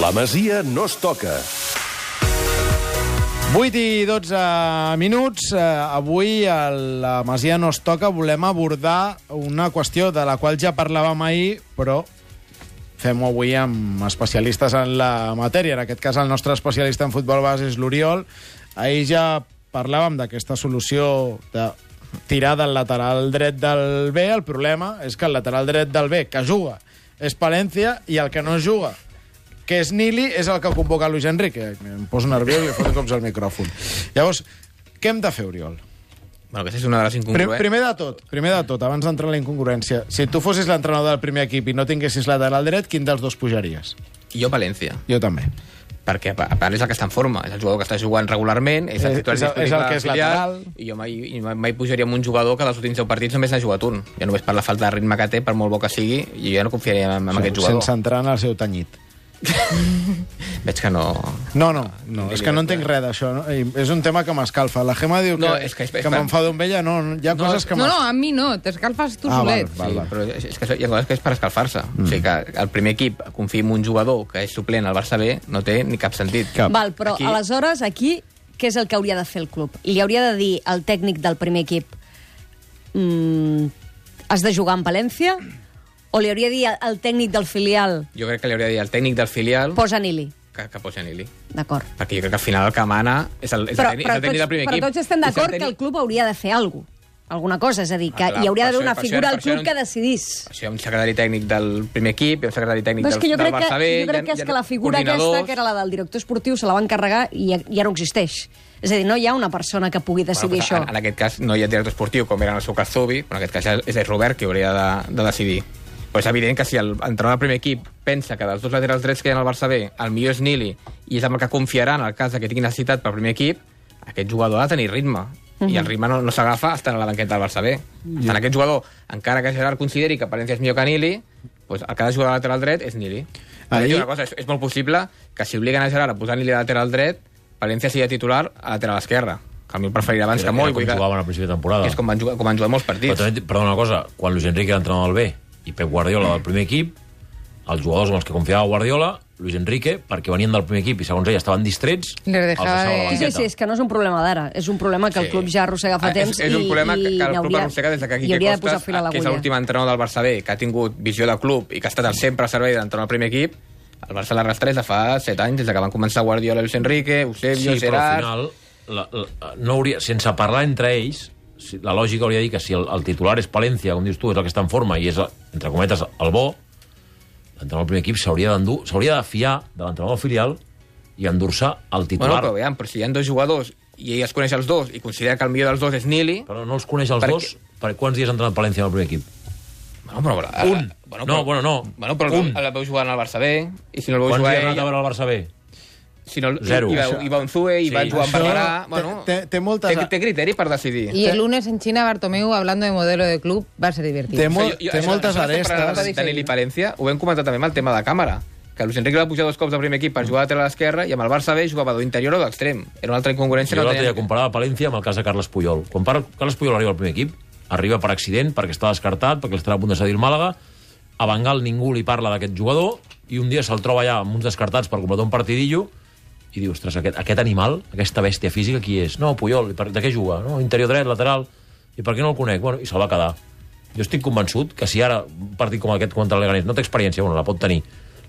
La Masia no es toca. 8 i 12 minuts. Eh, avui a la Masia no es toca. Volem abordar una qüestió de la qual ja parlàvem ahir, però fem-ho avui amb especialistes en la matèria. En aquest cas, el nostre especialista en futbol base és l'Oriol. Ahir ja parlàvem d'aquesta solució de tirar del lateral dret del B. El problema és que el lateral dret del B que juga és Palència i el que no juga que és Nili, és el que convoca Luis Enrique. Em poso nerviós i li foto cops al micròfon. Llavors, què hem de fer, Oriol? Bueno, aquesta és una de les incongruències. primer de tot, primer de tot, abans d'entrar en la incongruència, si tu fossis l'entrenador del primer equip i no tinguessis lateral dret, quin dels dos pujaries? Jo València, Jo també. perquè a part és el que està en forma, és el jugador que està jugant regularment, és el És- titular és és el que és lateral. I jo mai, mai, mai pujaria amb un jugador que dels últims 10 partits només n'ha jugat un. Ja només per la falta de ritme que té, per molt bo que sigui, jo ja no confiaria en, en aquest jugador. Sense entrar en el seu tanyit. Veig que no... No, no, no és que no entenc res d'això. No? És un tema que m'escalfa. La Gemma diu que, No, és que és- que m'enfado amb ella. No, no, hi ha No, coses que No, no, a mi no, t'escalfes tu Ah, solet. val, Sí, però és, és que hi ha coses que és per escalfar-se. Mm. O sigui que el primer equip confiï en un jugador que és suplent al Barça B no té ni cap sentit. Cap. Val, però Aquí- aquí... aleshores aquí què és el que hauria de fer el club? Li hauria de dir al tècnic del primer equip mm, has de jugar en Palència? O li hauria de dir al tècnic del filial Jo crec que li hauria de dir al tècnic del filial posa Nili? que, que posi Nili. D'acord. Perquè jo crec que al final el que mana és el, és Però, el, tècnic, però, és el tècnic del primer però equip. tots estem És el d'acord que tècnic- el club hauria de fer alguna cosa. Alguna cosa, és a dir, que Ah, clar, hi hauria per d'haver això- una per això- figura per al això club no- que decidís. Això hi ha un secretari tècnic del primer equip, hi ha un secretari tècnic Però és del, que jo del crec que, Barça B... jo crec que és que la figura aquesta, que era la del director esportiu, se la va encarregar i ja, ja no existeix. És a dir, no hi ha una persona que pugui decidir bueno, això. En, en aquest cas no hi ha director esportiu, com era en el seu cas Zubi, però en aquest cas és el Robert que hauria de, de decidir. Però és evident que si el entrenador del primer equip pensa que dels dos laterals drets que hi ha al Barça B, el millor és Nili, i és amb el que confiarà en el cas que tingui necessitat pel primer equip, aquest jugador ha de tenir ritme. I el ritme no, no s'agafa estant a la banqueta del Barça B. Yeah. En aquest jugador, encara que Gerard consideri que Palència és millor que Nili, doncs el que ha de jugar a lateral dret és Nili. Ahir-. Una cosa, és, és molt possible que si obliguen a Gerard a posar Nili a lateral dret, Palència sigui titular a lateral esquerra. Que a mi el preferiria abans que Era molt. com que- jugaven al principi de temporada. que és com van jugar, com van jugar molts Però partits. també, perdona una cosa, quan Luis Enrique era entrenador del B i Pep Guardiola del primer equip, els jugadors amb els que confiava Guardiola, Luis Enrique, perquè venien del primer equip i segons ell estaven distrets, Les deixava de- Sí, sí, banqueta. sí, és que no és un problema d'ara, és un problema que el Sí. club ja arrossega fa Ah, temps és, és un i, problema i que, que el club arrossega des de que Quique Costas, que és l'últim entrenador del Barça B, que ha tingut visió de club i que ha estat sempre al servei d'entrenar el primer equip, el Barça l'arrastra des de fa 7 anys, des de que van començar Guardiola, Luis Enrique, Eusebio, Sí, però al Gerard... final, la, la, no hauria, sense parlar entre ells, si- la lògica hauria de dir que si el, el titular és Palència, com dius tu, és el que està en forma i és, entre cometes, el bo, l'entrenador del primer equip s'hauria d'endur, s'hauria de fiar de l'entrenador filial i endur-se el Bueno, titular. però veiem, però si hi ha dos jugadors i ell es coneix els dos i considera que el millor dels dos és Nili... però no els coneix els Per dos, per quants dies ha entrenat Palència en el primer equip? Bueno, però, però, Un. Bueno, No, però, bueno, no. Bueno, però Un. el, el veu jugant al Barça B, i si no el veu Quants jugar dies ha anat a veure el Barça B? Si no, Zero. I, i, Això- i va un Zue, i Sí, va Joan això Barberà... té- Bueno, té- té moltes- Té, té criteri per decidir. Y el lunes en China, Bartomeu, hablando de modelo de club, va a ser divertido. Té, molt, Jo- jo- té això- moltes arestes. De Nili Palència, ho vam comentar també amb el tema de càmera, que Luis Enrique va pujar dos cops al primer equip per jugar a lateral esquerra i amb el Barça B jugava d'interior o d'extrem. Era una altra incongruència. Jo no l'altre dia tenia... comparava Palència amb el cas de Carles Puyol. Quan par- Carles Puyol arriba al primer equip, arriba per accident, perquè està descartat, perquè l'estarà a punt de cedir el Màlaga, a Bengal ningú li parla d'aquest jugador, i un dia se'l troba allà amb uns descartats per completar un partidillo, i diu, ostres, aquest, aquest animal, aquesta bèstia física, qui és? No, Puyol, per, de què juga? No, interior dret, lateral, i per què no el conec? Bueno, i se'l va quedar. Jo estic convençut que si ara un partit com aquest contra el Leganés no té experiència, bueno, la pot tenir,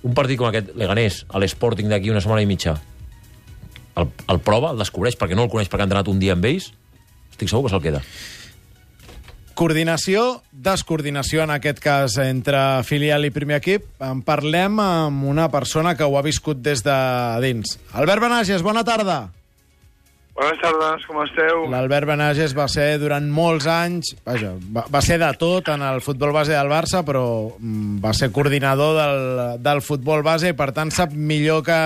un partit com aquest Leganés a l'Sporting d'aquí una setmana i mitja el, el prova, el descobreix perquè no el coneix perquè ha entrenat un dia amb ells, estic segur que se'l queda. Coordinació, descoordinació, en aquest cas, entre filial i primer equip. En parlem amb una persona que ho ha viscut des de dins. Albert Benages, bona tarda. Bones tardes, com esteu? L'Albert Benages va ser durant molts anys, vaja, va, va ser de tot en el futbol base del Barça, però mm, va ser coordinador del, del futbol base i per tant sap millor que,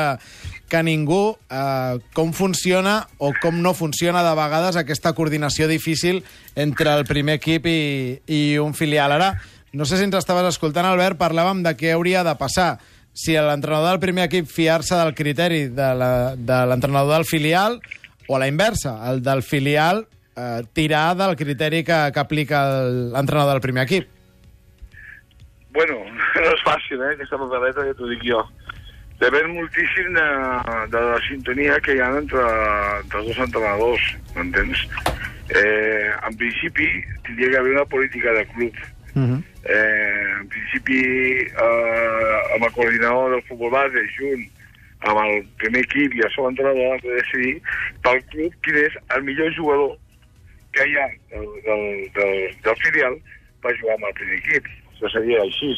que ningú eh, com funciona o com no funciona de vegades aquesta coordinació difícil entre el primer equip i, i un filial. Ara, no sé si ens estaves escoltant, Albert, parlàvem de què hauria de passar si l'entrenador del primer equip fiar-se del criteri de la- de l'entrenador del filial o a la inversa, el del filial eh, tirar del criteri que, que aplica l'entrenador del primer equip. Bueno, no és fàcil, eh, aquesta papeleta, ja t'ho dic jo. Depèn moltíssim de, de la sintonia que hi ha entre, entre els dos entrenadors, m'entens? Eh, en principi, tindria que haver una política de club. Uh -huh. Eh, en principi, eh, amb el coordinador del futbol base, junt amb el primer equip i el segon entrenador, han de decidir pel club quin és el millor jugador que hi ha del, del, del, del filial per jugar amb el primer equip. Això seria així,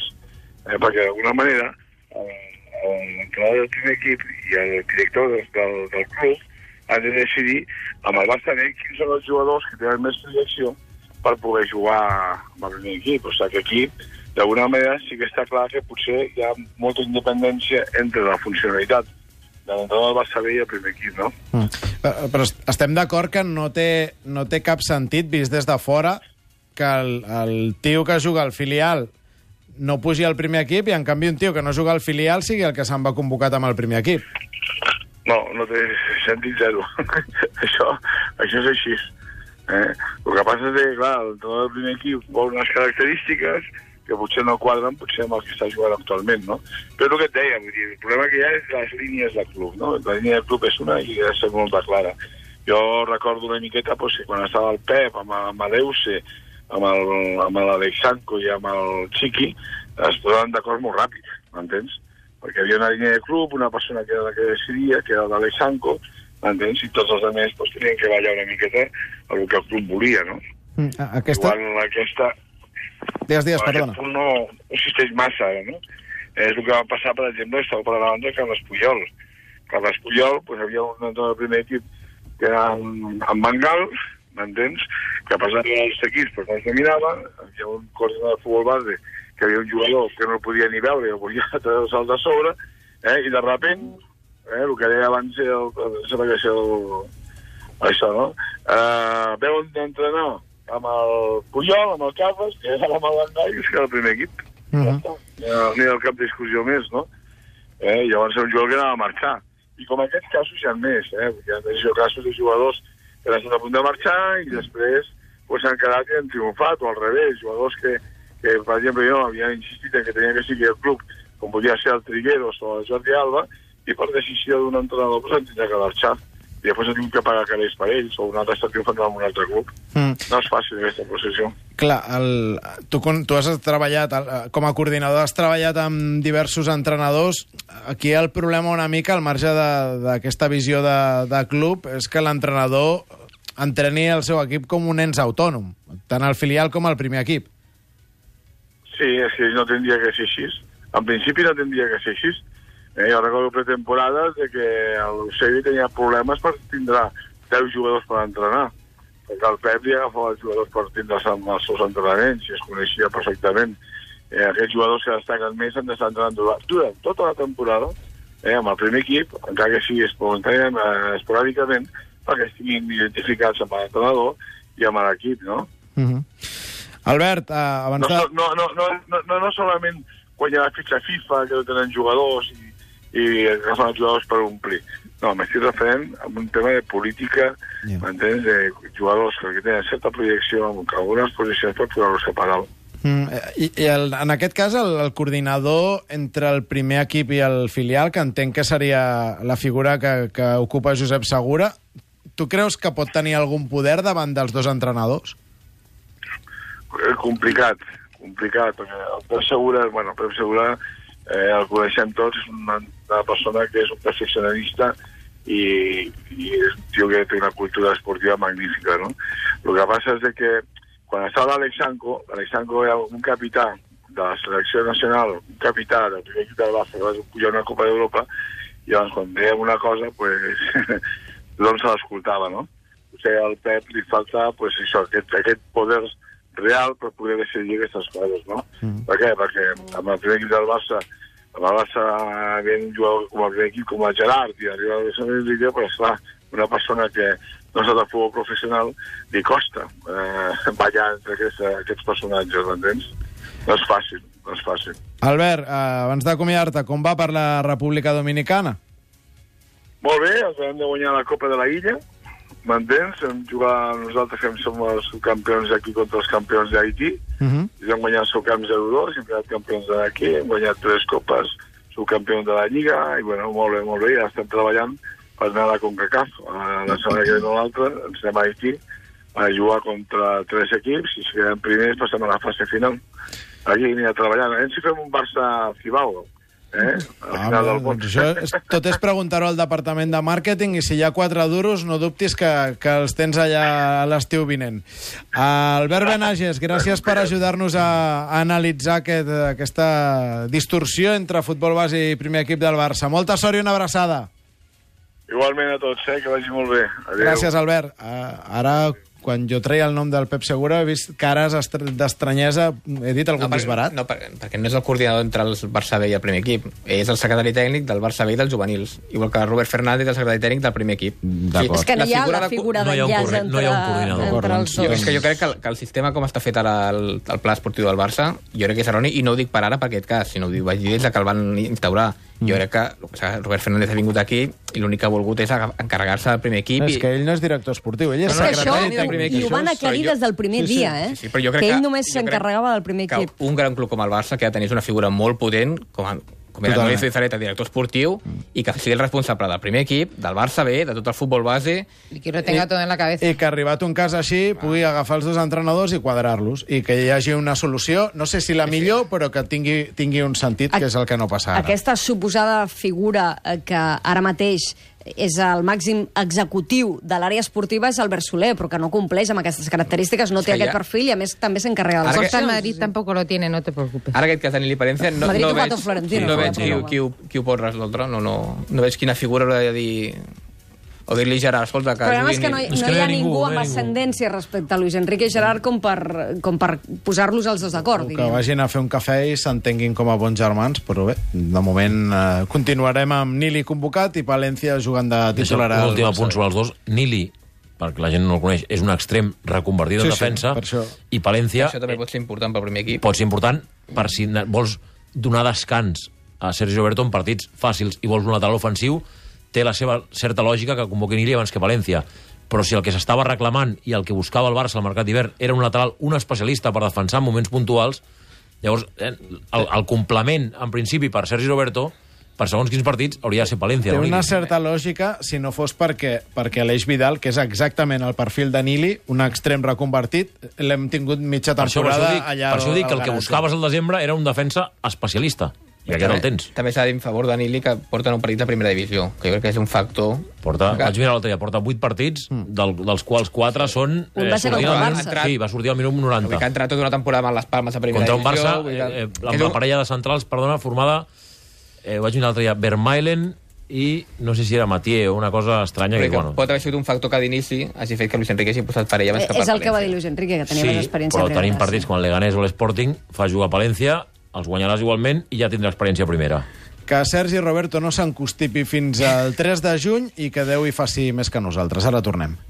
eh, perquè d'alguna manera eh, l'entrenador del primer equip i el director del, del, del club han de decidir amb el Barça B quins són els jugadors que tenen més projecció per poder jugar amb el primer equip. O sigui que aquí, d'alguna manera, sí que està clar que potser hi ha molta independència entre la funcionalitat de l'entrenador del Barça B i el primer equip, no? Mm. Però, però est- estem d'acord que no té, no té cap sentit, vist des de fora, que el, el tio que juga al filial no pugi al primer equip i, en canvi, un tio que no juga al filial sigui el que se'n va convocat amb el primer equip. No, no té sentit zero. això, això és així. Eh? El que passa és que, clar, l'entrenador del primer equip vol unes característiques que potser no quadren potser amb el que està jugant actualment, no? Però el que et deia, dir, el problema que hi ha és les línies del club, no? La línia del club és una i ha de ser molt clara. Jo recordo una miqueta que quan estava el Pep, amb, amb l'Euce, amb el- amb l'Alexanco i amb el Chiqui, es posaven d'acord molt ràpid, m'entens? Perquè hi havia una línia de club, una persona que era la que decidia, que era l'Alexanco, m'entens? I tots els altres pues, tenien que ballar una miqueta el que el club volia, no? Mm. a- Aquesta... Igual aquesta, digues, en perdona. aquest no, existeix massa, no? És el que va passar, per exemple, estava per la banda de Carles Puyol. Carles Puyol, pues, havia un entrenador del primer equip que era en, en Bengal, m'entens? Que passava els equips, però no els dominava. Hi havia un coordinador de futbol base que havia un jugador que no el podia ni veure, i el volia treure-se'l de sobre, eh? i de repent, eh, el que deia abans el, el, sembla que el, això, no? Uh, veuen d'entrenar amb el Puyol, amb el Carles, que era amb el Bandai, i és que era el primer equip. Mhm. Ja està. Ja, ni el cap discussió més, no? Eh, llavors era un jugador que anava a marxar. I com aquests casos hi ha més, eh? Hi ha més casos de jugadors que han estat a punt de marxar i després pues, s'han quedat i han triomfat, o al revés, jugadors que, que per exemple, jo havia insistit en que tenia que seguir el club, com podia ser el Trigueros o el Jordi Alba, i per decisió d'un entrenador pues, han tingut que marxar. I després han tingut que pagar calés per ells, o un altre està triomfant amb un altre club. Mm. No és fàcil aquesta processió. Clar, el, tu, tu has treballat, el- com a coordinador has treballat amb diversos entrenadors. Aquí el problema una mica, al marge d'aquesta visió de, de club, és que l'entrenador entreni el seu equip com un ens autònom, tant el filial com el primer equip. Sí, és que no tindria que ser així. En principi no tindria que ser així. Eh, jo recordo pretemporades de que l'Eusebi tenia problemes per tindrà 10 jugadors per entrenar. Perquè el Pep li agafava els jugadors per tindre's amb els seus entrenaments i es coneixia perfectament. Eh, aquests jugadors que destaquen més han d'estar entrenant durant, tota la temporada eh, amb el primer equip, encara que sigui espontàniament, eh, esporàdicament, perquè estiguin identificats amb l'entrenador i amb l'equip, no? Uh -huh. Albert, uh, abans no, de... no, no, no, no, no, no solament guanyar la fitxa FIFA, que no tenen jugadors i, i agafen els jugadors per omplir. No, m'estic referent a un tema de política, yeah. m'entens? De jugadors que tenen certa projecció, amb algunes posicions per cap a dalt. Mm, eh, I, i el, en aquest cas, el, el coordinador entre el primer equip i el filial, que entenc que seria la figura que, que ocupa Josep Segura, tu creus que pot tenir algun poder davant dels dos entrenadors? Eh, complicat, complicat, perquè el Pep Segura, bueno, el Pep Segura eh, el coneixem tots, és una, una persona que és un perfeccionista i, i és un tio que té una cultura esportiva magnífica, no? El que passa és de que quan estava l'Alexanco, l'Alexanco era un capità de la selecció nacional, un capità del primer equip del Barça, que va pujar una Copa d'Europa, i llavors quan dèiem una cosa, pues, tothom se l'escoltava, no? O sigui, al Pep li falta pues, això, aquest, aquest poder real per poder decidir aquestes coses, no? Mm. Per què? Perquè amb el primer equip del Barça, Barça ve un jugador com el equip, com el Gerard, i arriba a la Lliga, però esclar, una persona que no és de futbol professional li costa eh, ballar entre aquests, aquests personatges, m'entens? No és fàcil, no és fàcil. Albert, eh, abans d'acomiadar-te, com va per la República Dominicana? Molt bé, acabem de guanyar la Copa de la Illa, m'entens? Hem jugat nosaltres que som els campions aquí contra els campions d'Haití, Uh -huh. i hem guanyat el seu camp 0-2, hem quedat campions d'aquí, hem guanyat tres copes subcampió de la Lliga, i bueno, molt bé, molt bé, ja estem treballant per anar a la CONCACAF. Eh, La setmana que ve no l'altra, ens anem a Haití a jugar contra tres equips, i si quedem primers passem a la fase final. Aquí treballant. A veure si fem un Barça-Cibao, eh? Al Ah, final del doncs món. això és, tot és preguntar-ho al departament de màrqueting i si hi ha quatre duros, no dubtis que, que els tens allà a l'estiu vinent. Albert Benages, gràcies per ajudar-nos a, a analitzar aquest, aquesta distorsió entre futbol base i primer equip del Barça. Molta sort i una abraçada. Igualment a tots, eh? Que vagi molt bé. Adéu. Gràcies, Albert. Uh, ara, quan jo treia el nom del Pep Segura, he vist cares d'estranyesa. He dit algun per- disbarat? No, per, perquè no és el coordinador entre el Barça B i el primer equip. És el secretari tècnic del Barça B i dels juvenils. Igual que Robert Fernández, el secretari tècnic del primer equip. D'acord. És que no hi ha la figura no hi ha un d'enllaç no entre, hi ha un coordinador. entre els Jo, dos. és que jo crec que el, que el sistema com està fet ara el, el pla esportiu del Barça, jo crec que és erroni, i no ho dic per ara per aquest cas, sinó ho dic, vaig dir que el van instaurar. Mm. Jo crec que Robert Fernández ha vingut aquí i l'únic que ha volgut és encarregar-se del primer equip. És i... que ell no és director esportiu, ell és És això secretari del primer i equip. ho van aclarir des del primer Sí, sí. dia, eh? Sí, sí, però jo crec que que, ell només s'encarregava del primer que equip. un gran club com el Barça que ha de tenir una figura molt potent com, a, com era Totalment. Noé Zareta, director esportiu, i que sigui el responsable del primer equip, del Barça B, de tot el futbol base, Y que lo tenga todo en la cabeza. I que arribat un cas així pugui agafar els dos entrenadors i quadrar-los i que hi hagi una solució, no sé si la millor, però que tingui, tingui un sentit, que és el que no passa ara. Aquesta suposada figura eh, que ara mateix és el màxim executiu de l'àrea esportiva és Albert Soler, però que no compleix amb aquestes característiques, no té que aquest ja- perfil i a més també s'encarrega de les que-. Madrid tampoco lo tiene, no te preocupes. Ara aquest cas de Nili Palencia no, Madrid no veig, no veig qui, problema. qui, ho- qui ho pot resoldre, no, no, no veig quina figura haurà de dir o dir-li Gerard, escolta, que El problema és que no, hi- no hi ha no hi ha ningú ningú, amb ascendència respecte a Luis Enrique i Gerard com per, com per posar-los els dos d'acord, que vagin a fer un cafè i s'entenguin com a bons germans, però bé, de moment eh, continuarem amb Nili convocat i Palència jugant de titular. un últim apunt sobre els dos. Nili, perquè la gent no el coneix, és un extrem reconvertit en Sí, sí, defensa, per això. i Palència Això també pot ser important pel primer equip. pot ser important per si vols donar descans a Sergio Roberto en partits fàcils i vols un lateral ofensiu, té la seva certa lògica que convoqui Nili abans que València. Però si el que s'estava reclamant i el que buscava el Barça al mercat d'hivern era un lateral, un especialista per defensar en moments puntuals, llavors eh, el, el complement, en principi, per Sergi Roberto, per segons quins partits, hauria de ser Palència. Té una Nili. certa lògica si no fos perquè, perquè Aleix Vidal, que és exactament el perfil de Nili, un extrem reconvertit, l'hem tingut mitja Per això, per temporada això dic, allà per això dic que el que buscaves al desembre era un defensa especialista. I aquest el tens. També s'ha de dir en favor de Nili que porten un partit de primera divisió, que jo crec que és un factor... Porta, que- vaig mirar l'altre dia, porta 8 partits, del, dels quals 4 són... Un va ser sortint contra el Barça. Sí, va sortir al minut Vull 90. que ha entrat tota una temporada amb les palmes a primera Contra un divisió. Barça, vull eh, que- eh, que amb la un- parella de centrals, perdona, formada... Eh, vaig mirar l'altre dia, Vermeilen i no sé si era Matié o una cosa estranya Vull que, que bueno... pot haver sigut un factor que d'inici hagi fet que Luis Enrique hagi posat parella Eh, que per és el que va dir Luis Enrique, que tenia sí, més experiència. però en tenim partits com el Leganés o l'Sporting, fa jugar a Palència, els guanyaràs igualment i ja tindràs experiència primera. Que Sergi Roberto no s'encostipi fins al 3 de juny i que Déu hi faci més que nosaltres. Ara tornem.